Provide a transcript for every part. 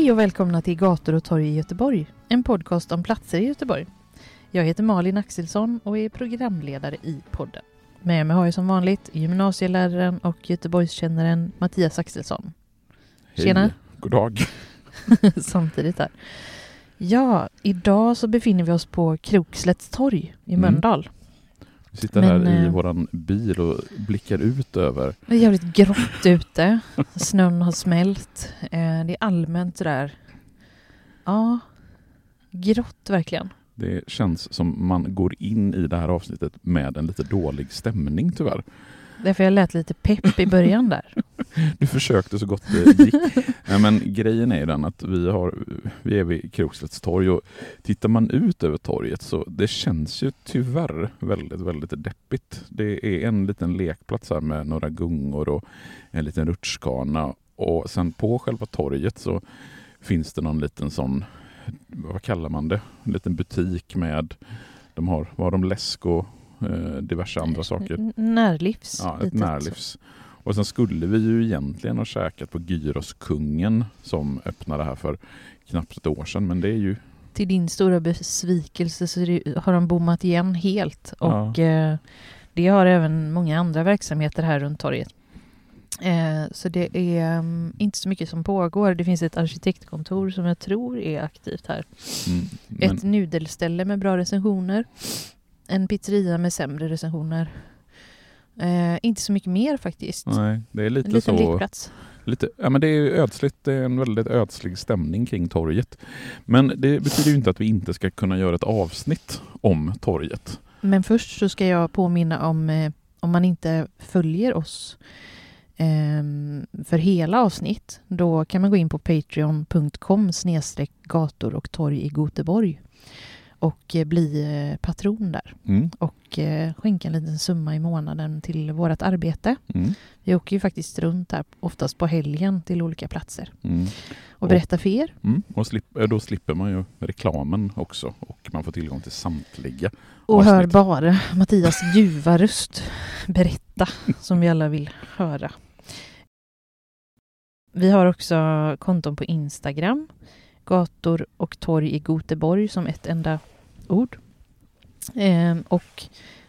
Hej och välkomna till Gator och torg i Göteborg, en podcast om platser i Göteborg. Jag heter Malin Axelsson och är programledare i podden. Med mig har jag som vanligt gymnasieläraren och Göteborgskännaren Mattias Axelsson. Tjena! Hej, god dag. Samtidigt här. Ja, idag så befinner vi oss på Krokslätts torg i Mm. Vi sitter Men, här i eh, våran bil och blickar ut över. Det är jävligt grått ute. Snön har smält. Eh, Det är allmänt där. Ja, grått verkligen. Det känns som man går in i det här avsnittet med en lite dålig stämning tyvärr. Därför jag lät lite pepp i början där. Du försökte så gott det gick. Nej, men grejen är ju den att vi, har, vi är vid Krokslätts torg och tittar man ut över torget så det känns ju tyvärr väldigt, väldigt deppigt. Det är en liten lekplats här med några gungor och en liten rutschkana och sen på själva torget så finns det någon liten sån, vad kallar man det, en liten butik med, de har, vad har de, läsk och diverse andra saker. N- Närlivs. Ja, ett närlivs. Och sen skulle vi ju egentligen ha käkat på Gyroskungen som öppnade här för knappt ett år sedan. Men det är ju, Till din stora besvikelse så har de bommat igen helt. Ja. Och eh, det har även många andra verksamheter här runt torget. Eh, så det är mm, inte så mycket som pågår. Det finns ett arkitektkontor som jag tror är aktivt här. mm, men, Ett nudelställe med bra recensioner. En pizzeria med sämre recensioner. Eh, inte så mycket mer faktiskt. nej, det är En lite liten så. lekplats. Lite, ja, men det är ödsligt. Det är en väldigt ödslig stämning kring torget. Men det betyder ju inte att vi inte ska kunna göra ett avsnitt om torget. Men först så ska jag påminna om, eh, om man inte följer oss ehm, för hela avsnitt, då kan man gå in på patreon.com gator och torg i Göteborg och eh, bli eh, patron där Mm, och eh, skänka en liten summa i månaden till vårt arbete. mm, Vi åker ju faktiskt runt här, oftast på helgen, till olika platser mm, och berättar för er. mm. Och slipp, eh, då slipper man ju reklamen också och man får tillgång till samtliga. Och hör avsnitt. bara Mattias ljuva röst berätta som vi alla vill höra. Vi har också konton på Instagram. Gator och torg i Göteborg som ett enda ord. Ehm, och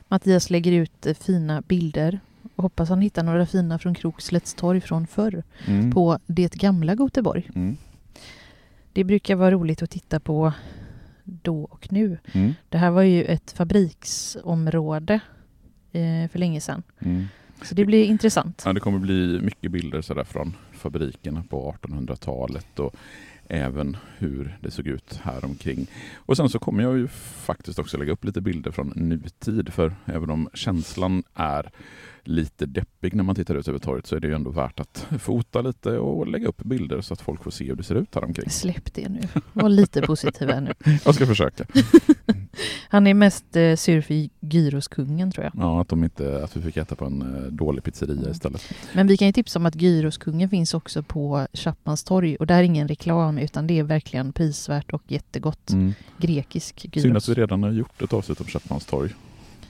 Mattias lägger ut eh, fina bilder. Och hoppas han hittar några fina från Krokslätts torg från förr Mm, på det gamla Göteborg. mm, Det brukar vara roligt att titta på då och nu. mm, Det här var ju ett fabriksområde eh, för länge sedan. mm. Så det blir intressant. Ja, det kommer bli mycket bilder sådär från fabrikerna på 1800-talet och även hur det såg ut här omkring. Och sen så kommer jag ju faktiskt också lägga upp lite bilder från nutid för även om känslan är lite deppig när man tittar ut över torget så är det ju ändå värt att fota lite och lägga upp bilder så att folk får se hur det ser ut här omkring. Släpp det nu. Var lite positiv här nu. Jag ska försöka. Han är mest eh, sur för gyroskungen tror jag. Ja, att, de inte, att vi fick äta på en eh, dålig pizzeria istället. Men vi kan ju tipsa om att gyroskungen finns också på Chapmans torg. Och det här är ingen reklam utan det är verkligen prisvärt och jättegott. Mm. grekisk Synd att gyros. vi redan har gjort ett avsnitt om Chapmans torg.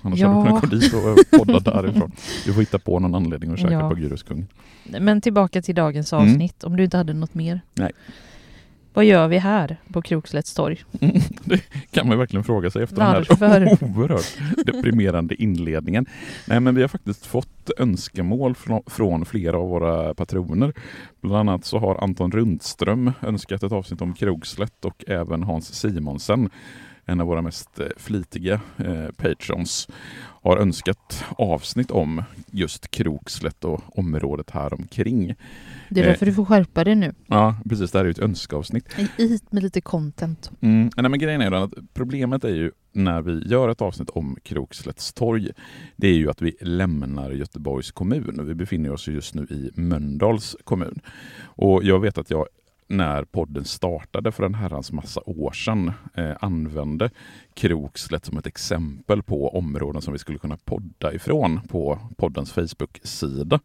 Annars Ja. hade du kunnat gå dit och podda därifrån. Du får hitta på någon anledning att käka Ja. på Gyroskungen. Men tillbaka till dagens Mm. avsnitt, om du inte hade något mer. Nej. Vad gör vi här på Krokslätts torg? Det kan man verkligen fråga sig efter Varför? den här oerhört deprimerande inledningen. Nej men vi har faktiskt fått önskemål från, från flera av våra patroner. Bland annat så har Anton Rundström önskat ett avsnitt om Krogslätt och även Hans Simonsen. En av våra mest eh, flitiga eh, patrons, har önskat avsnitt om just Krokslätt och området här omkring. Det är därför du får skärpa dig nu. Ja, precis. Det här är ju ett önskeavsnitt. Hit med lite content. Mm. Nej, men grejen är att problemet är ju när vi gör ett avsnitt om Krokslätts torg, det är ju att vi lämnar Göteborgs kommun. Vi befinner oss just nu i Mölndals kommun. Och jag vet att jag när podden startade för en herrans massa år sedan eh, använde Krokslätt som ett exempel på områden som vi skulle kunna podda ifrån på poddens Facebook-sida.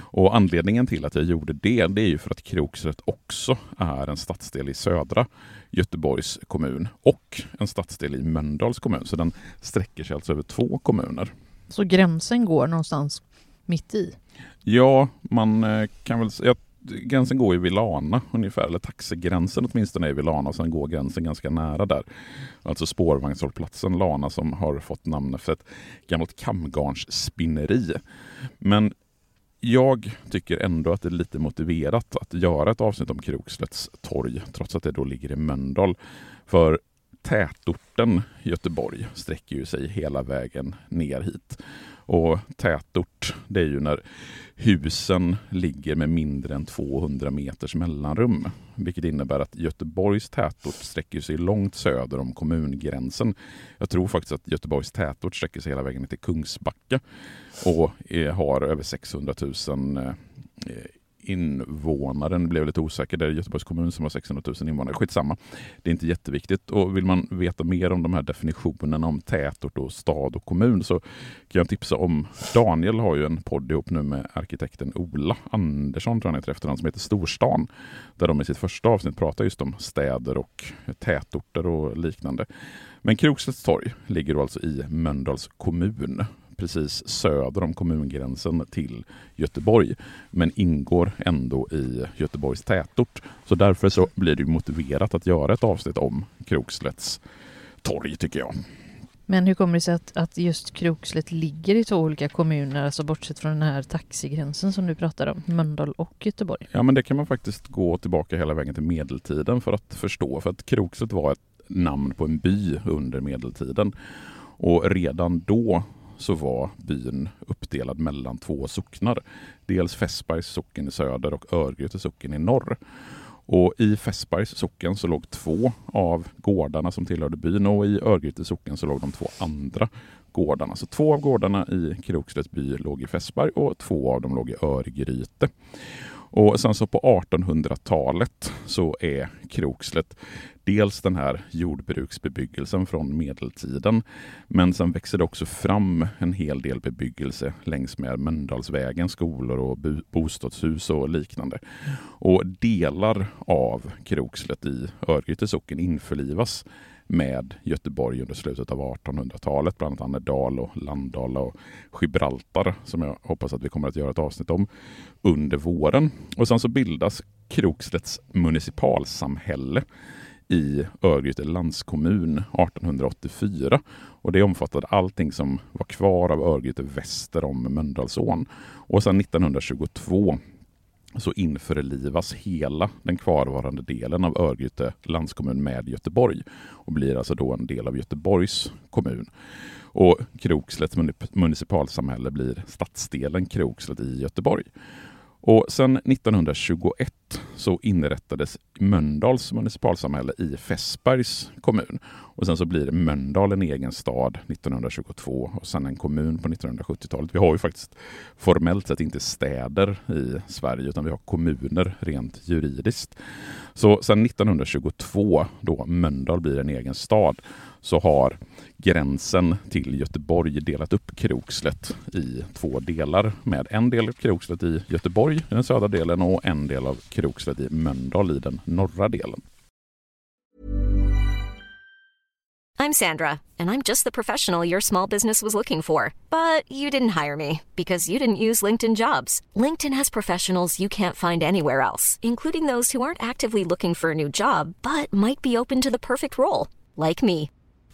Och Anledningen till att jag gjorde det, det är ju för att Krokslätt också är en stadsdel i södra Göteborgs kommun och en stadsdel i Mölndals kommun. Så den sträcker sig alltså över två kommuner. Så gränsen går någonstans mitt i? Ja, man eh, kan väl säga gränsen går ju vid Lana ungefär, eller taxigränsen åtminstone är vid Lana och sen går gränsen ganska nära där. Alltså spårvagnshållplatsen Lana som har fått namn efter ett gammalt kamgarnsspinneri. Men jag tycker ändå att det är lite motiverat att göra ett avsnitt om Krokslätts torg, trots att det då ligger i Mölndal. För tätorten Göteborg sträcker ju sig hela vägen ner hit. Och tätort, det är ju när husen ligger med mindre än 200 meters mellanrum. Vilket innebär att Göteborgs tätort sträcker sig långt söder om kommungränsen. Jag tror faktiskt att Göteborgs tätort sträcker sig hela vägen till Kungsbacka och har över 600 000 invånaren blev lite osäker. Det är Göteborgs kommun som har 600 000 invånare. Skitsamma. Det är inte jätteviktigt. Och vill man veta mer om de här definitionerna om tätort och stad och kommun så kan jag tipsa om Daniel har ju en podd ihop nu med arkitekten Ola Andersson, tror jag han heter efternamn, som heter Storstan. Där de i sitt första avsnitt pratar just om städer och tätorter och liknande. Men Krokslätts torg ligger alltså i Mölndals kommun precis söder om kommungränsen till Göteborg, men ingår ändå i Göteborgs tätort. Så därför så blir det motiverat att göra ett avsnitt om Krokslätts torg, tycker jag. Men hur kommer det sig att, att just Krokslätt ligger i två olika kommuner, alltså bortsett från den här taxigränsen som du pratade om, Mölndal och Göteborg? Ja, men det kan man faktiskt gå tillbaka hela vägen till medeltiden för att förstå. För att Krokslätt var ett namn på en by under medeltiden. Och redan då så var byn uppdelad mellan två socknar. Dels Fässbergs socken i söder och Örgryte socken i norr. Och I Fässbergs socken så låg två av gårdarna som tillhörde byn och i Örgryte socken så låg de två andra gårdarna. Så två av gårdarna i Krokslätts by låg i Fässberg och två av dem låg i Örgryte. Och sen så på 1800-talet så är Krokslätt dels den här jordbruksbebyggelsen från medeltiden. Men sen växer det också fram en hel del bebyggelse längs med Mölndalsvägen, skolor och bostadshus och liknande. Och delar av Krokslätt i Örgryte socken införlivas med Göteborg under slutet av 1800-talet, bland annat Annedal och Landala och Gibraltar som jag hoppas att vi kommer att göra ett avsnitt om under våren. Och sen så bildas Krokslätts municipalsamhälle i Örgryte landskommun 1884. Och det omfattade allting som var kvar av Örgryte väster om Mölndalsån. Och sedan 1922 så införlivas hela den kvarvarande delen av Örgryte landskommun med Göteborg och blir alltså då en del av Göteborgs kommun. Och Krokslätts municipalsamhälle blir stadsdelen Krokslätt i Göteborg. Och sen 1921 så inrättades Mölndals municipalsamhälle i Fässbergs kommun. Och sen så blir Mölndal en egen stad 1922 och sen en kommun på 1970-talet. Vi har ju faktiskt formellt sett inte städer i Sverige utan vi har kommuner rent juridiskt. Så sen 1922 då Mölndal blir en egen stad så har gränsen till Göteborg delat upp Krokslätt i två delar med en del av Krokslätt i Göteborg i den södra delen och en del av Krokslätt i Mölndal i den norra delen. I'm Sandra and I'm just the professional your small business was looking for. But you didn't hire me because you didn't use LinkedIn jobs. LinkedIn has professionals you can't find anywhere else, including those who aren't actively looking for a new job but might be open to the perfect role, like me.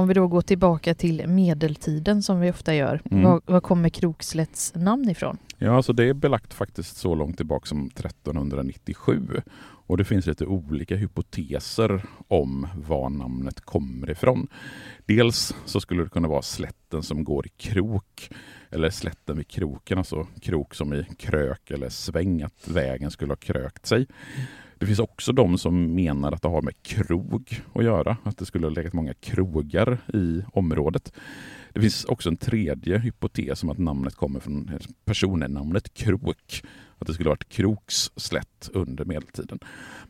Om vi då går tillbaka till medeltiden som vi ofta gör. Mm. Var, var kommer Krokslätts namn ifrån? Ja, alltså det är belagt faktiskt så långt tillbaka som 1397. Och det finns lite olika hypoteser om var namnet kommer ifrån. Dels så skulle det kunna vara slätten som går i krok, eller slätten vid kroken, alltså krok som i krök eller sväng, att vägen skulle ha krökt sig. Det finns också de som menar att det har med krog att göra, att det skulle ha legat många krogar i området. Det finns också en tredje hypotes om att namnet kommer från personnamnet Krok. Att det skulle varit Kroks slätt under medeltiden.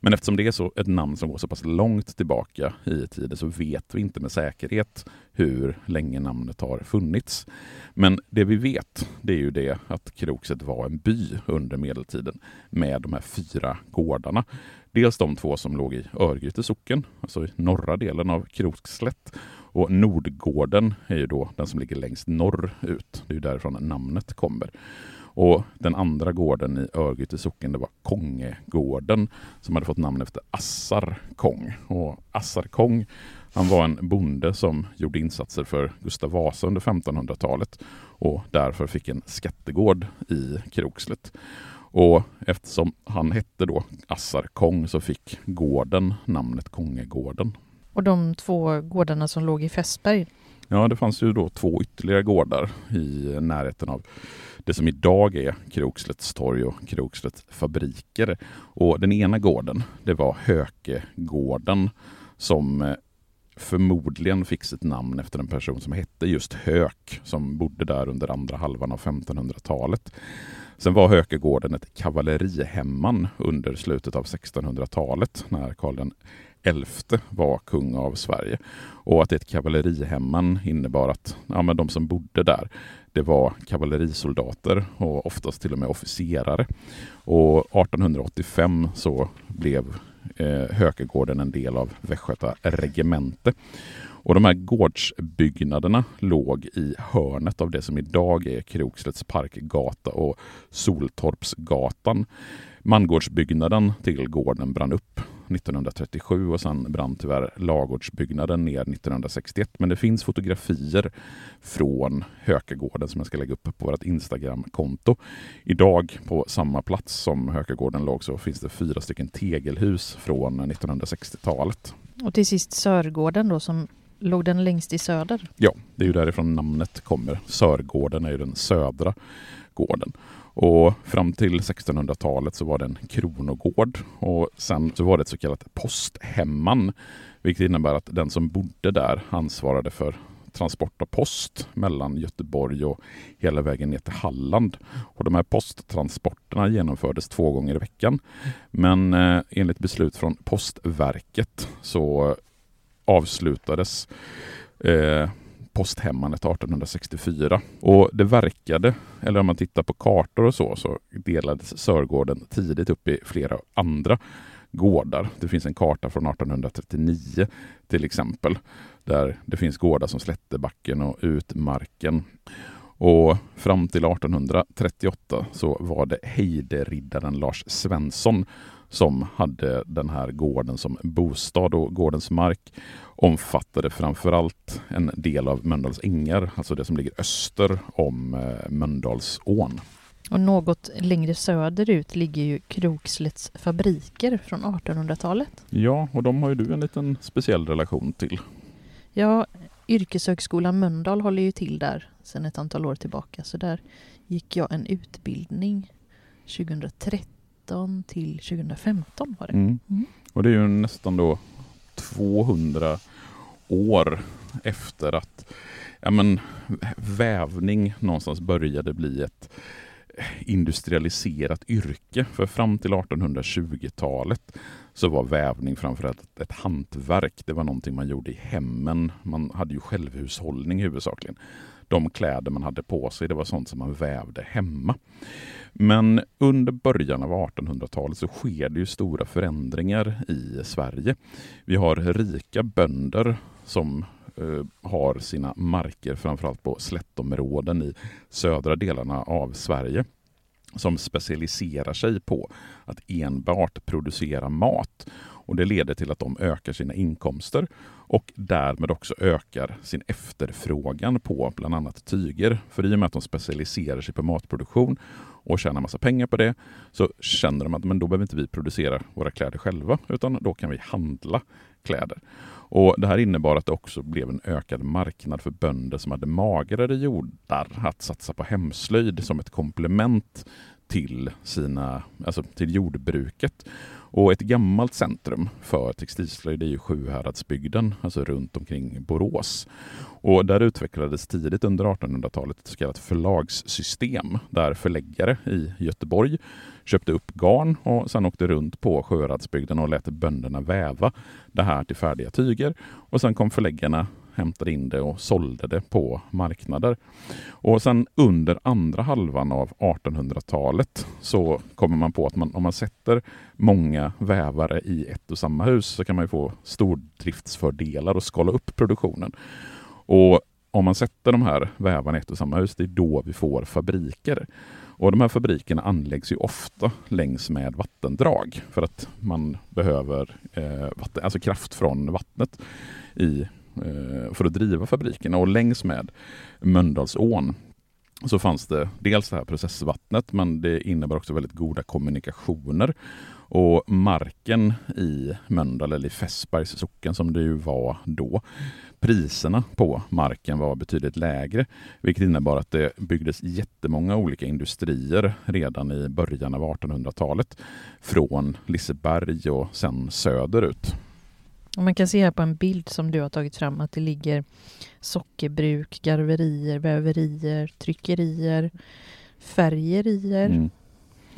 Men eftersom det är så ett namn som går så pass långt tillbaka i tiden så vet vi inte med säkerhet hur länge namnet har funnits. Men det vi vet det är ju det att Krokset var en by under medeltiden med de här fyra gårdarna. Dels de två som låg i Örgryte socken, alltså i norra delen av Krokslätt och Nordgården är ju då den som ligger längst norrut. Det är ju därifrån namnet kommer. Och den andra gården i Örgryte socken det var Kongegården som hade fått namn efter Assar Kong. Och Assar Kong han var en bonde som gjorde insatser för Gustav Vasa under 1500-talet och därför fick en skattegård i Krokslet. Och eftersom han hette då Assar Kong så fick gården namnet Kongegården. Och de två gårdarna som låg i Fässberg, Ja, det fanns ju då två ytterligare gårdar i närheten av det som idag är Krokslätts torg och Krokslätts fabriker. Och den ena gården, det var Hökegården som eh, förmodligen fick sitt namn efter en person som hette just Hök som bodde där under andra halvan av 1500-talet. Sen var Hökegården ett kavallerihemman under slutet av 1600-talet när Karl den elfte var kung av Sverige. Och att ett kavallerihemman innebar att ja, men de som bodde där det var kavallerisoldater och oftast till och med officerare. Och 1885 så blev eh, Hökegården en del av Västgöta regemente. Och de här gårdsbyggnaderna låg i hörnet av det som idag är Krokslätts parkgata och Soltorpsgatan. Mangårdsbyggnaden till gården brann upp 1937 och sen brann tyvärr lagårdsbyggnaden ner 1961. Men det finns fotografier från Hökegården som jag ska lägga upp på vårt Instagram-konto. Idag på samma plats som Hökegården låg så finns det fyra stycken tegelhus från 1960-talet. och till sist Sörgården då som låg den längst i söder. Ja, det är ju därifrån namnet kommer. Sörgården är ju den södra gården. Och fram till 1600-talet så var det en kronogård och sen så var det ett så kallat posthemman. Vilket innebär att den som bodde där ansvarade för transport av post mellan Göteborg och hela vägen ner till Halland. Och de här posttransporterna genomfördes två gånger i veckan. Men eh, enligt beslut från Postverket så eh, avslutades eh, posthemmandet 1864. Och det verkade, eller om man tittar på kartor och så, så delades Sörgården tidigt upp i flera andra gårdar. Det finns en karta från 1839 till exempel, där det finns gårdar som Slättebacken och Utmarken. Och fram till 1838 så var det hejderiddaren Lars Svensson som hade den här gården som bostad och gårdens mark omfattade framförallt en del av Mölndals ängar, alltså det som ligger öster om eh, Mölndalsån. Och något längre söderut ligger ju Krokslätts fabriker från 1800-talet. Ja, och de har ju du en liten speciell relation till. Ja, Yrkeshögskolan Mölndal håller ju till där sedan ett antal år tillbaka. Så där gick jag en utbildning 2013 till 2015 var det. Mm. Mm. Och det är ju nästan då 200 år efter att ja men, vävning någonstans började bli ett, industrialiserat yrke. För fram till 1820-talet så var vävning framförallt ett, ett hantverk. Det var någonting man gjorde i hemmen. Man hade ju självhushållning huvudsakligen. De kläder man hade på sig, det var sånt som man vävde hemma. Men under början av 1800-talet så sker det ju stora förändringar i Sverige. Vi har rika bönder som eh, har sina marker framförallt på slättområden i södra delarna av Sverige som specialiserar sig på att enbart producera mat. Och Det leder till att de ökar sina inkomster och därmed också ökar sin efterfrågan på bland annat tyger. För i och med att de specialiserar sig på matproduktion och tjänar massa pengar på det så känner de att men då behöver inte vi producera våra kläder själva utan då kan vi handla kläder. Och Det här innebar att det också blev en ökad marknad för bönder som hade magrare jordar att satsa på hemslöjd som ett komplement till, sina, alltså till jordbruket. Och ett gammalt centrum för textilslöjd är ju Sjuhäradsbygden, alltså runt omkring Borås. Och där utvecklades tidigt under 1800-talet ett så kallat förlagssystem där förläggare i Göteborg köpte upp garn och sen åkte runt på Sjuhäradsbygden och lät bönderna väva det här till färdiga tyger. Och sen kom förläggarna hämtade in det och sålde det på marknader. Och sen under andra halvan av 1800-talet så kommer man på att man, om man sätter många vävare i ett och samma hus så kan man få stordriftsfördelar och skala upp produktionen. Och om man sätter de här vävarna i ett och samma hus, det är då vi får fabriker. Och De här fabrikerna anläggs ju ofta längs med vattendrag för att man behöver eh, vatten, alltså kraft från vattnet i Eh, för att driva fabrikerna. Och längs med Mölndalsån så fanns det dels det här processvattnet men det innebar också väldigt goda kommunikationer. Och marken i Mölndal, eller i Fässbergs socken som det ju var då, priserna på marken var betydligt lägre, vilket innebar att det byggdes jättemånga olika industrier redan i början av 1800-talet från Liseberg och sen söderut. Och man kan se här på en bild som du har tagit fram att det ligger sockerbruk, garverier, väverier, tryckerier, färgerier mm.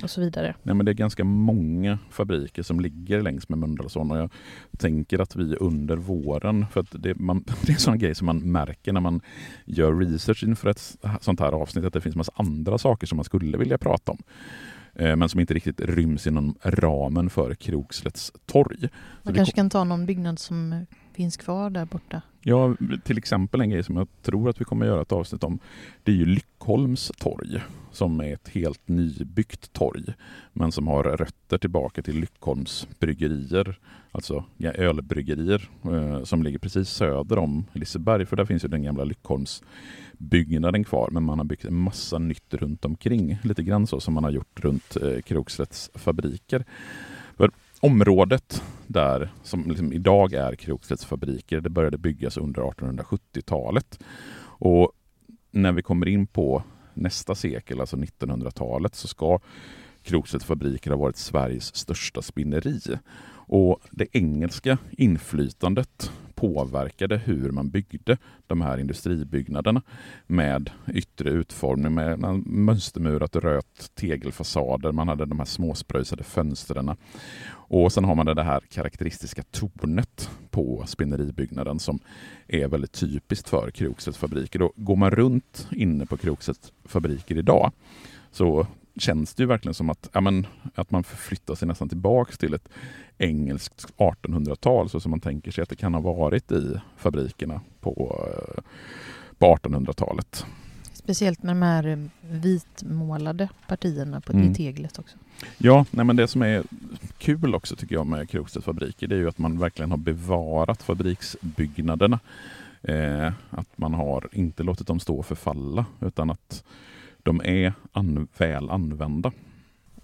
och så vidare. Nej, men det är ganska många fabriker som ligger längs med Mölndalsån och jag tänker att vi under våren, för att det, man, det är sådana grejer som man märker när man gör research inför ett sånt här avsnitt, att det finns massa andra saker som man skulle vilja prata om. Eh, men som inte riktigt ryms inom ramen för Krokslätts torg. Man kanske kan ta någon byggnad som finns kvar där borta? Ja, till exempel en grej som jag tror att vi kommer göra ett avsnitt om. Det är ju Lyckholms torg som är ett helt nybyggt torg men som har rötter tillbaka till Lyckholms bryggerier, alltså ölbryggerier eh, som ligger precis söder om Liseberg för där finns ju den gamla Lyckholms byggnaden kvar men man har byggt en massa nytt runt omkring. Lite grann så som man har gjort runt eh, Krokslätts fabriker. För området där som liksom idag är Krokslätts fabriker, det började byggas under 1870-talet. Och när vi kommer in på nästa sekel, alltså 1900-talet, så ska Krokslätts fabriker ha varit Sveriges största spinneri. Och det engelska inflytandet påverkade hur man byggde de här industribyggnaderna med yttre utformning, med mönstermurat rött tegelfasader, man hade de här småspröjsade fönstren. Och sen har man det här karaktäristiska tornet på spinneribyggnaden som är väldigt typiskt för Kroksets fabriker. Och går man runt inne på Kroksets fabriker idag så känns det ju verkligen som att, ja, men, att man förflyttar sig nästan tillbaks till ett engelskt 1800-tal så som man tänker sig att det kan ha varit i fabrikerna på, eh, på 1800-talet. Speciellt med de här eh, vitmålade partierna på mm. teglet också. Ja, nej men det som är kul också tycker jag med Krokstedts fabriker det är ju att man verkligen har bevarat fabriksbyggnaderna. Eh, att man har inte låtit dem stå och förfalla utan att de är an väl använda.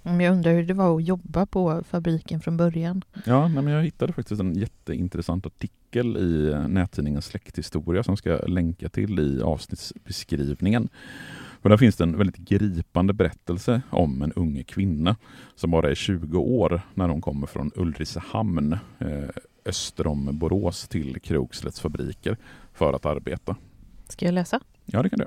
Jag undrar hur det var att jobba på fabriken från början. Ja, men jag hittade faktiskt en jätteintressant artikel i nättidningen Släkthistoria som ska länka till i avsnittsbeskrivningen. Och där finns det en väldigt gripande berättelse om en ung kvinna som bara är 20 år när hon kommer från Ulricehamn eh, öster om Borås till Krokslätts fabriker för att arbeta. Ska jag läsa? Ja, det kan du.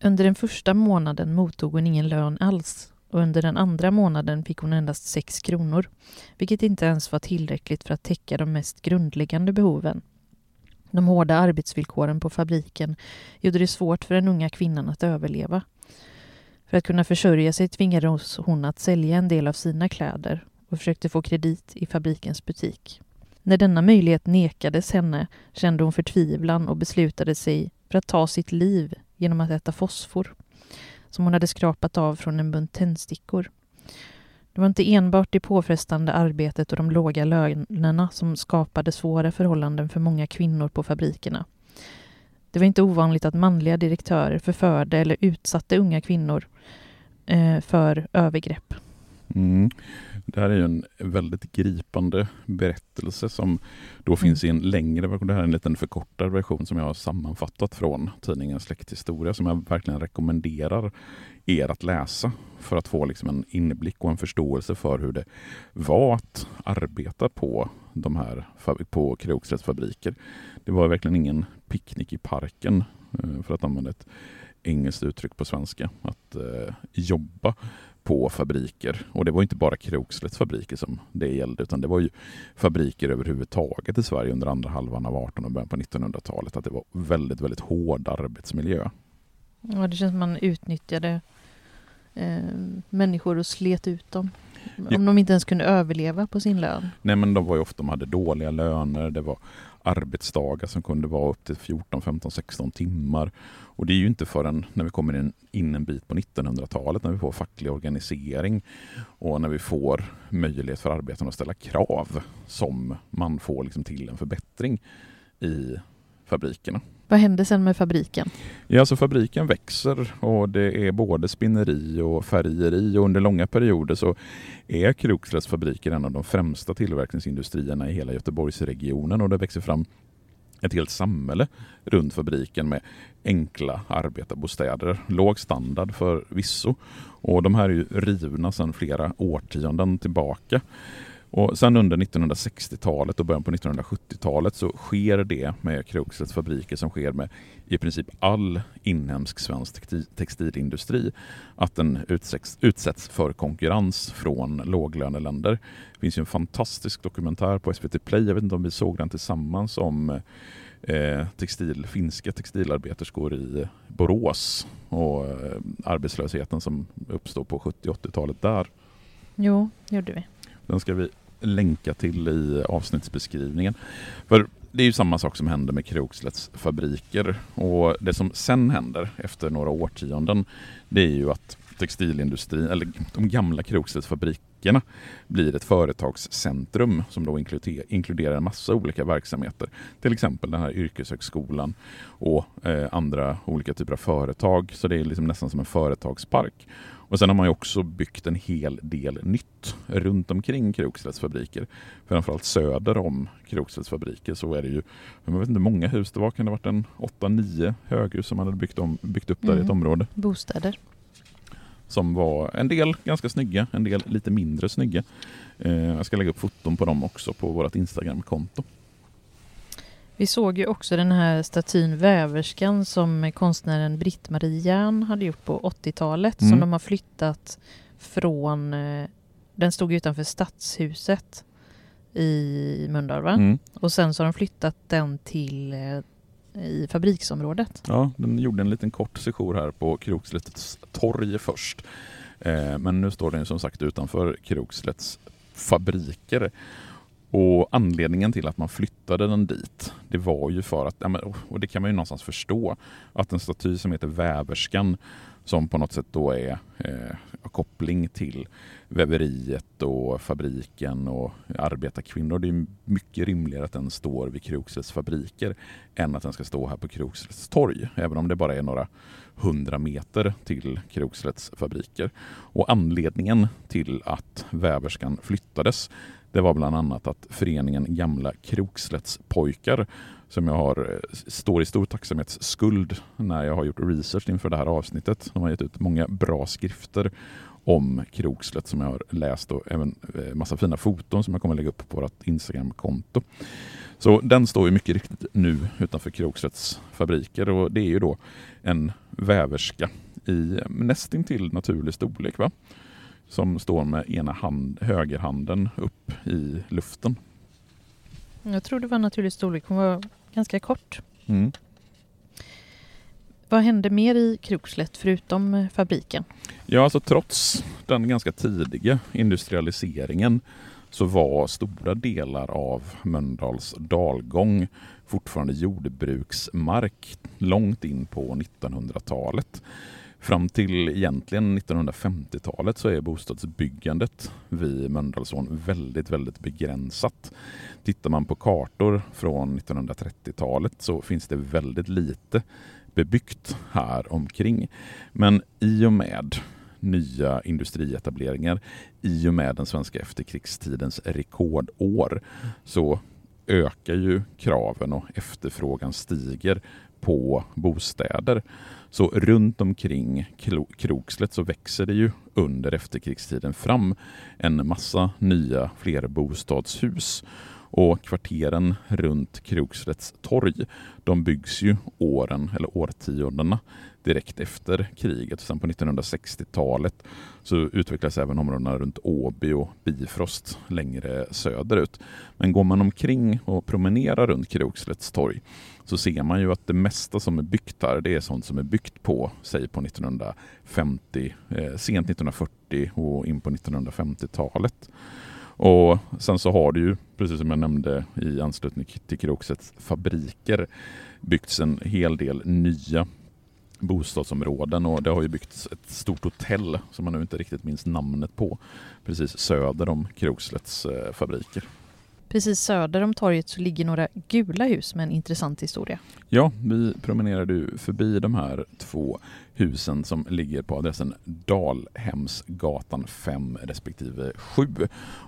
Under den första månaden mottog hon ingen lön alls och under den andra månaden fick hon endast 6 kronor, vilket inte ens var tillräckligt för att täcka de mest grundläggande behoven. De hårda arbetsvillkoren på fabriken gjorde det svårt för den unga kvinnan att överleva. För att kunna försörja sig tvingades hon att sälja en del av sina kläder och försökte få kredit i fabrikens butik. När denna möjlighet nekades henne kände hon förtvivlan och beslutade sig för att ta sitt liv genom att äta fosfor som hon hade skrapat av från en bunt tändstickor. Det var inte enbart det påfrestande arbetet och de låga lönerna som skapade svåra förhållanden för många kvinnor på fabrikerna. Det var inte ovanligt att manliga direktörer förförde eller utsatte unga kvinnor eh, för övergrepp. Mm. Det här är en väldigt gripande berättelse som då mm. finns i en längre version. Det här är en liten förkortad version som jag har sammanfattat från tidningen Släkthistoria som jag verkligen rekommenderar er att läsa för att få liksom en inblick och en förståelse för hur det var att arbeta på de här på Krokslätts fabriker. Det var verkligen ingen picknick i parken eh, för att använda ett engelskt uttryck på svenska. Att eh, jobba på fabriker. Och det var inte bara Krokslätts fabriker som det gällde utan det var ju fabriker överhuvudtaget i Sverige under andra halvan av 1800 och början på 1900-talet. Att det var väldigt, väldigt hård arbetsmiljö. Ja, det känns som man utnyttjade eh, människor och slet ut dem. Om ja. de inte ens kunde överleva på sin lön. Nej men de var ju ofta, de hade dåliga löner, det var arbetsdagar som kunde vara upp till 14, 15, 16 timmar. Och det är ju inte förrän när vi kommer in, in en bit på 1900-talet när vi får facklig organisering och när vi får möjlighet för arbetarna att ställa krav som man får liksom till en förbättring i fabrikerna. Vad händer sen med fabriken? Ja, alltså fabriken växer och det är både spinneri och färgeri och under långa perioder så är Krokslätts fabriker en av de främsta tillverkningsindustrierna i hela Göteborgsregionen och det växer fram ett helt samhälle runt fabriken med enkla arbetarbostäder. Låg standard för visso. Och de här är ju rivna sedan flera årtionden tillbaka. Och sen under 1960-talet och början på 1970-talet så sker det med Krokslätts fabriker som sker med i princip all inhemsk svensk textilindustri att den utsätts, utsätts för konkurrens från låglöneländer. Det finns en fantastisk dokumentär på SVT Play, jag vet inte om vi såg den tillsammans om eh, textil, finska textilarbeterskor i Borås och eh, arbetslösheten som uppstod på 70 80-talet där. Jo, gjorde vi. Den ska vi länka till i avsnittsbeskrivningen. För det är ju samma sak som händer med Krokslätts fabriker och det som sen händer efter några årtionden det är ju att textilindustrin, eller de gamla Krokslätts fabrikerna blir ett företagscentrum som då inkluderar en massa olika verksamheter. Till exempel den här yrkeshögskolan och eh, andra olika typer av företag. Så det är liksom nästan som en företagspark. Och sen har man ju också byggt en hel del nytt runt omkring Krokslätts fabriker. Framförallt söder om Krokslätts fabriker så är det ju, jag vet inte hur många hus det var, kan det ha varit en 8-9 höghus som man hade byggt, om, byggt upp där mm. i ett mm. område. Bostäder. Som var en del ganska snygga, en del lite mindre snygga. Eh, jag ska lägga upp foton på dem också på vårt Instagram-konto. Vi såg ju också den här statyn Väverskan som konstnären Britt-Marie Järn hade gjort på 80-talet mm. som de har flyttat från... Eh, den stod utanför Stadshuset i Mölndal mm. Och sen så har de flyttat den till eh, i fabriksområdet. Ja, den gjorde en liten kort sejour här på Krokslätts torg först. Eh, men nu står den som sagt utanför Krokslätts fabriker. Och anledningen till att man flyttade den dit, det var ju för att, och det kan man ju någonstans förstå, att en staty som heter Väverskan, som på något sätt då är eh, koppling till väveriet och fabriken och arbetarkvinnor. Det är mycket rimligare att den står vid Krokslätts fabriker än att den ska stå här på Krokslätts torg, även om det bara är några hundra meter till Krokslätts fabriker. Och anledningen till att väverskan flyttades det var bland annat att föreningen Gamla Krokslättspojkar som jag har, eh, står i stor tacksamhetsskuld när jag har gjort research inför det här avsnittet. De har gett ut många bra skrifter om Krokslätt som jag har läst och även eh, massa fina foton som jag kommer lägga upp på vårt Instagram-konto. Så den står ju mycket riktigt nu utanför Krokslätts fabriker och det är ju då en väverska i eh, nästintill naturlig storlek. Va? Som står med ena hand, högerhanden upp i luften. Jag tror det var naturlig storlek. Hon var ganska kort. Mm. Vad hände mer i Krokslätt förutom fabriken? Ja, alltså trots den ganska tidiga industrialiseringen så var stora delar av Mölndals dalgång fortfarande jordbruksmark långt in på 1900-talet. Fram till egentligen 1950-talet så är bostadsbyggandet vid Mölndalsån väldigt, väldigt begränsat. Tittar man på kartor från 1930-talet så finns det väldigt lite bebyggt här omkring. Men i och med nya industrietableringar i och med den svenska efterkrigstidens rekordår så ökar ju kraven och efterfrågan stiger på bostäder. Så runt omkring Krokslätt så växer det ju under efterkrigstiden fram en massa nya flerbostadshus. Och kvarteren runt Krokslätts torg, de byggs ju åren eller årtiondena direkt efter kriget. Sen på 1960-talet så utvecklas även områdena runt Åby och Bifrost längre söderut. Men går man omkring och promenerar runt Krokslätts torg så ser man ju att det mesta som är byggt här det är sånt som är byggt på, säg på 1950, eh, sent 1940 och in på 1950-talet. Och sen så har det ju, precis som jag nämnde i anslutning till Krokslätts fabriker, byggts en hel del nya bostadsområden och det har ju byggts ett stort hotell som man nu inte riktigt minns namnet på precis söder om Krokslätts eh, fabriker. Precis söder om torget så ligger några gula hus med en intressant historia. Ja, vi promenerade förbi de här två husen som ligger på adressen Dalhemsgatan 5 respektive 7.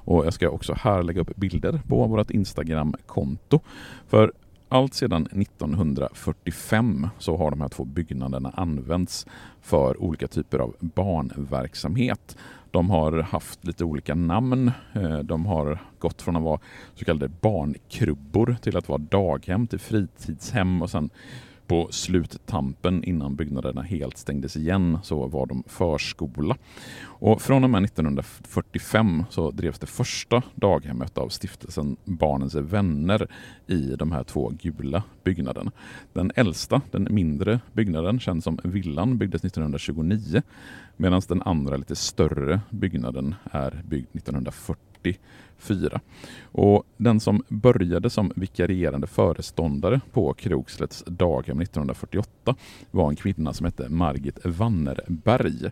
Och jag ska också här lägga upp bilder på vårt Instagram-konto. För allt sedan 1945 så har de här två byggnaderna använts för olika typer av barnverksamhet. De har haft lite olika namn. Eh, de har gått från att vara så kallade barnkrubbor till att vara daghem till fritidshem och sen på sluttampen innan byggnaderna helt stängdes igen så var de förskola. Och från och med 1945 så drevs det första daghemmet av stiftelsen Barnens vänner i de här två gula byggnaderna. Den äldsta, den mindre byggnaden, känd som Villan, byggdes 1929 medan den andra lite större byggnaden är byggd 1940 4. Och den som började som vikarierande föreståndare på Krokslätts daghem 1948 var en kvinna som hette Margit Wannerberg.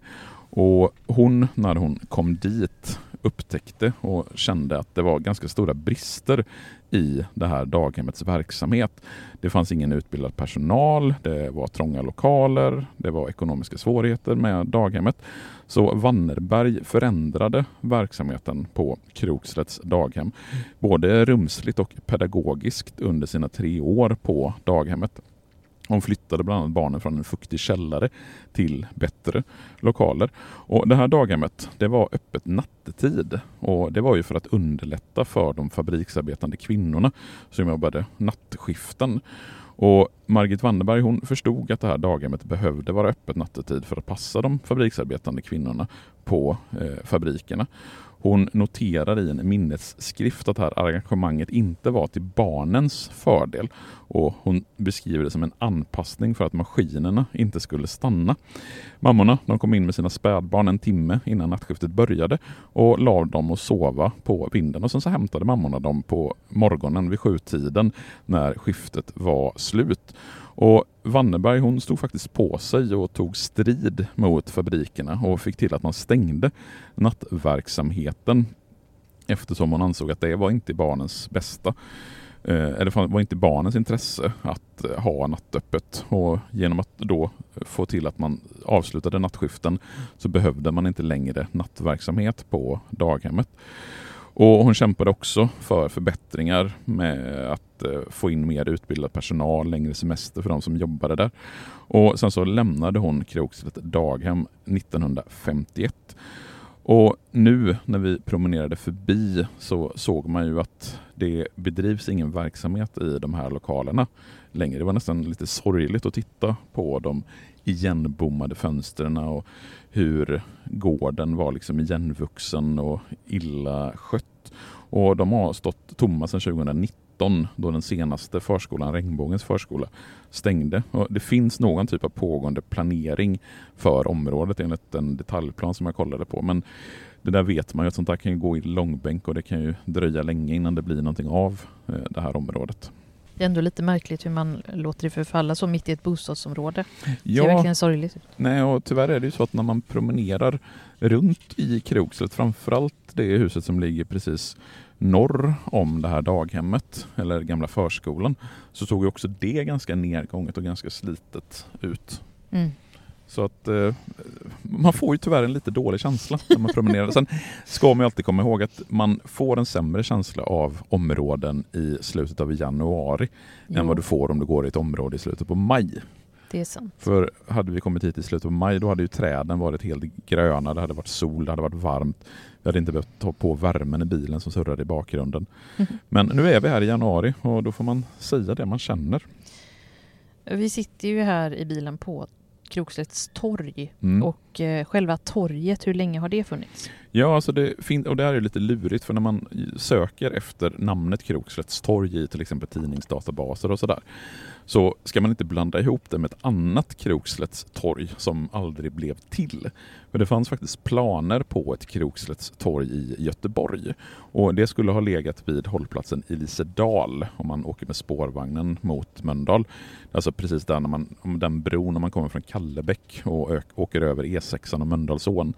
Och hon, när hon kom dit, upptäckte och kände att det var ganska stora brister i det här daghemmets verksamhet. Det fanns ingen utbildad personal, det var trånga lokaler, det var ekonomiska svårigheter med daghemmet. Så Wannerberg förändrade verksamheten på Krokslätts daghem, både rumsligt och pedagogiskt under sina tre år på daghemmet. Hon flyttade bland annat barnen från en fuktig källare till bättre lokaler. Och Det här daghemmet det var öppet nattetid och det var ju för att underlätta för de fabriksarbetande kvinnorna som jobbade nattskiften. Och Margit Wanderberg hon förstod att det här daghemmet behövde vara öppet nattetid för att passa de fabriksarbetande kvinnorna på eh, fabrikerna. Hon noterar i en minnesskrift att det här arrangemanget inte var till barnens fördel och hon beskriver det som en anpassning för att maskinerna inte skulle stanna. Mammorna de kom in med sina spädbarn en timme innan nattskiftet började och la dem att sova på vinden och sen så hämtade mammorna dem på morgonen vid sjutiden när skiftet var slut. Och Wannerberg hon stod faktiskt på sig och tog strid mot fabrikerna och fick till att man stängde nattverksamheten eftersom hon ansåg att det var inte barnens bästa. Eh, eller var inte barnens intresse att eh, ha nattöppet och genom att då få till att man avslutade nattskiften så behövde man inte längre nattverksamhet på daghemmet. Och hon kämpade också för förbättringar med att eh, få in mer utbildad personal, längre semester för de som jobbade där. Och sen så lämnade hon Krokslätt daghem 1951. Och nu när vi promenerade förbi så såg man ju att det bedrivs ingen verksamhet i de här lokalerna längre. Det var nästan lite sorgligt att titta på dem igenbommade fönstren och hur gården var liksom igenvuxen och illa skött. Och de har stått tomma sedan 2019 då den senaste förskolan, Regnbågens förskola, stängde. Och det finns någon typ av pågående planering för området enligt den detaljplan som jag kollade på. Men det där vet man ju att sånt där kan ju gå i långbänk och det kan ju dröja länge innan det blir någonting av eh, det här området. Det är ändå lite märkligt hur man låter det förfalla så mitt i ett bostadsområde. Ja, Det är verkligen sorgligt. Nej, och tyvärr är det ju så att när man promenerar runt i Krokset, framförallt det huset som ligger precis norr om det här daghemmet, eller gamla förskolan, så såg ju också det ganska nedgånget och ganska slitet ut. Mm. Så att eh, man får ju tyvärr en lite dålig känsla när man promenerar. Sen ska man ju alltid komma ihåg att man får en sämre känsla av områden i slutet av januari än Jo, vad du får om du går i ett område i slutet på maj. det är sant. För hade vi kommit hit i slutet av maj då hade ju träden varit helt gröna, det hade varit sol, det hade varit varmt. Vi hade inte behövt ta på värmen i bilen som surrade i bakgrunden. Mhm. Men nu är vi här i januari och då får man säga det man känner. Vi sitter ju här i bilen på Krokslätts torg Mm. och eh, själva torget, hur länge har det funnits? Ja, alltså det fin- och det här är lite lurigt för när man söker efter namnet Krokslätts torg i till exempel tidningsdatabaser och sådär så ska man inte blanda ihop det med ett annat Krokslätts torg som aldrig blev till. För det fanns faktiskt planer på ett Krokslets torg i Göteborg och det skulle ha legat vid hållplatsen Elisedal om man åker med spårvagnen mot Mölndal. Alltså precis där när man, den bron när man kommer från Kallebäck och åker över E6 och Mölndalsån.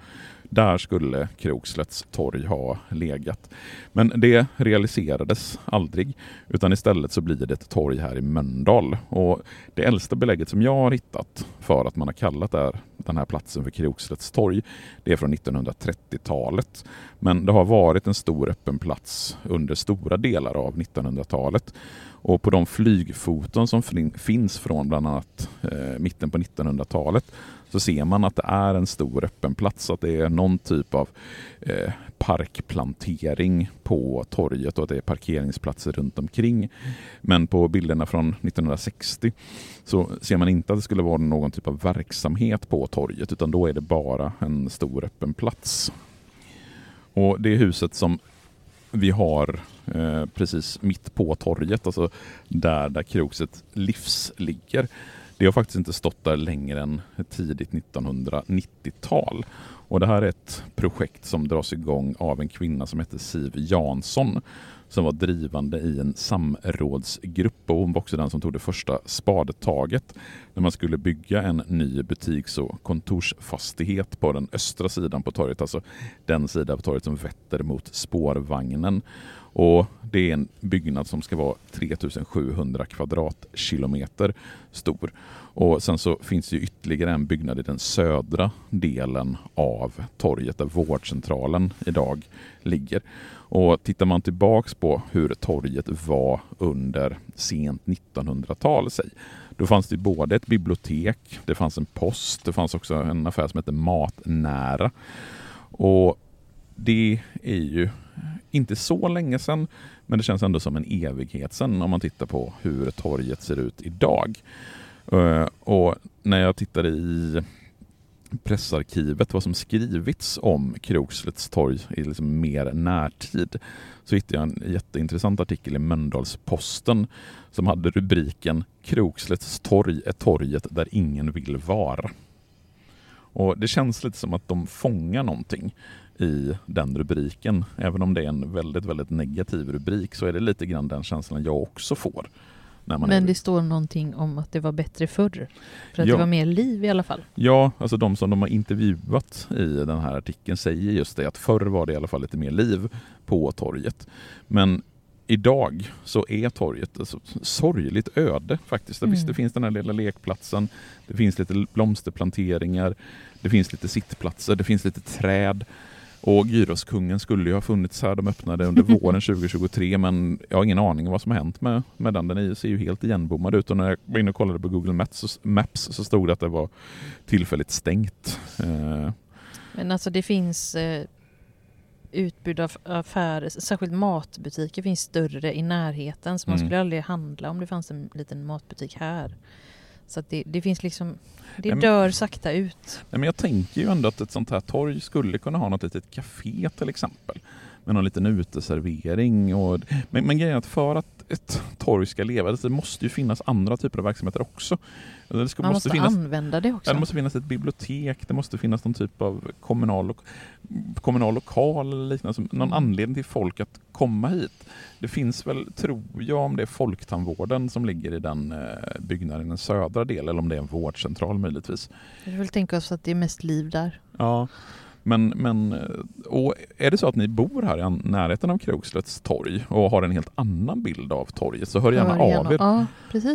Där skulle Krokslets torg ha legat. Men det realiserades aldrig utan istället så blir det ett torg här i Mölndal. Och det äldsta belägget som jag har hittat för att man har kallat där, den här platsen för Krokslets torg det är från 1930-talet. Men det har varit en stor öppen plats under stora delar av 1900-talet. Och på de flygfoton som finns från bland annat eh, mitten på 1900-talet så ser man att det är en stor öppen plats, att det är någon typ av eh, parkplantering på torget och att det är parkeringsplatser runt omkring. Men på bilderna från 1960 så ser man inte att det skulle vara någon typ av verksamhet på torget utan då är det bara en stor öppen plats. Och det huset som vi har eh, precis mitt på torget, alltså där, där Krokset livs ligger. Det har faktiskt inte stått där längre än tidigt 1990-tal. Och det här är ett projekt som dras igång av en kvinna som heter Siv Jansson som var drivande i en samrådsgrupp och hon var också den som tog det första spadtaget när man skulle bygga en ny butiks och kontorsfastighet på den östra sidan på torget, alltså den sida på torget som vetter mot spårvagnen. Och det är en byggnad som ska vara 3700 kvadratkilometer stor. Och sen så finns det ytterligare en byggnad i den södra delen av torget där vårdcentralen idag ligger. Och tittar man tillbaks på hur torget var under sent 1900-tal, säg, då fanns det både ett bibliotek, det fanns en post, det fanns också en affär som hette Matnära. Och det är ju inte så länge sedan, men det känns ändå som en evighet sedan om man tittar på hur torget ser ut idag. Eh, och när jag tittade i pressarkivet, vad som skrivits om Krokslets torg i liksom mer närtid, så hittade jag en jätteintressant artikel i Mölndalsposten som hade rubriken Krokslets torg är torget där ingen vill vara. Och Det känns lite som att de fångar någonting i den rubriken. Även om det är en väldigt, väldigt negativ rubrik så är det lite grann den känslan jag också får. När man är Men det står någonting om att det var bättre förr. För att Ja. det var mer liv i alla fall. Ja, alltså de som de har intervjuat i den här artikeln säger just det att förr var det i alla fall lite mer liv på torget. Men idag så är torget alltså sorgligt öde faktiskt. Mm. Visst, det finns den här lilla lekplatsen, det finns lite blomsterplanteringar, det finns lite sittplatser, det finns lite träd. Och Gyroskungen skulle ju ha funnits här, de öppnade under våren 2023 men jag har ingen aning om vad som har hänt med, med den. Den är- ser ju helt igenbommad ut och när jag var inne och kollade på Google Maps så, Maps så stod det att det var tillfälligt stängt. Eh, Men alltså det finns eh, utbud av affärer, särskilt matbutiker finns större i närheten. Så man Mm. skulle aldrig handla om det fanns en liten matbutik här. Så det, det finns liksom, det Nej, dör sakta ut. Nej, men jag tänker ju ändå att ett sånt här torg skulle kunna ha något litet café till exempel. Med någon liten uteservering. Och, men, men grejen är att för att ett torg ska leva, det måste ju finnas andra typer av verksamheter också. Det ska, Man måste, finnas, använda det också. ja, det måste finnas ett bibliotek, det måste finnas någon typ av kommunal, kommunal lokal eller liknande. Någon Mm. anledning till folk att komma hit. Det finns väl, tror jag, om det är Folktandvården som ligger i den eh, byggnaden i den södra delen, eller om det är en vårdcentral möjligtvis. Jag vill tänka oss att det är mest liv där. Ja, men, men eh, och är det så att ni bor här i närheten av Krogslets torg och har en helt annan bild av torget så hör gärna Hör av er. Ja.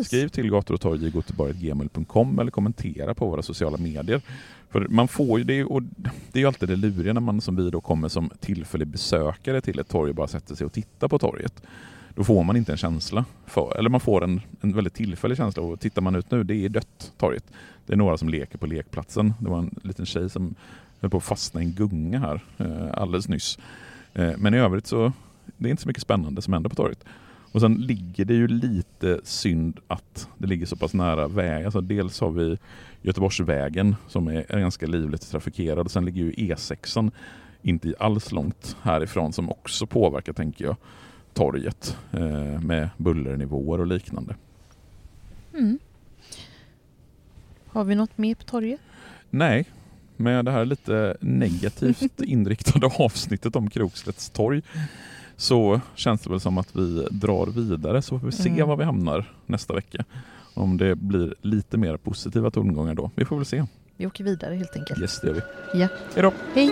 Skriv till gator och torg i göteborg.gmail.com eller kommentera på våra sociala medier. För man får ju det, och det är ju alltid det luriga när man som vi då kommer som tillfällig besökare till ett torg och bara sätter sig och tittar på torget. Då får man inte en känsla, för, eller man får en, en väldigt tillfällig känsla och tittar man ut nu, det är dött torget. Det är några som leker på lekplatsen. Det var en liten tjej som höll på att fastna i en gunga här eh, alldeles nyss. Eh, men i övrigt så det är inte så mycket spännande som händer på torget. Och sen ligger det ju lite synd att det ligger så pass nära väg. Alltså dels har vi Göteborgsvägen som är är ganska livligt trafikerad. Sen ligger ju E6 inte alls långt härifrån som också påverkar, tänker jag, torget eh, med bullernivåer och liknande. Mm. Har vi något mer på torget? Nej, med det här lite negativt inriktade avsnittet om Krokslets torg så känns det väl som att vi drar vidare så får vi se Mm. var vi hamnar nästa vecka. Om det blir lite mer positiva tongångar då. Vi får väl se. Vi åker vidare helt enkelt. Yes, det gör vi. Ja. Hej då! Hej!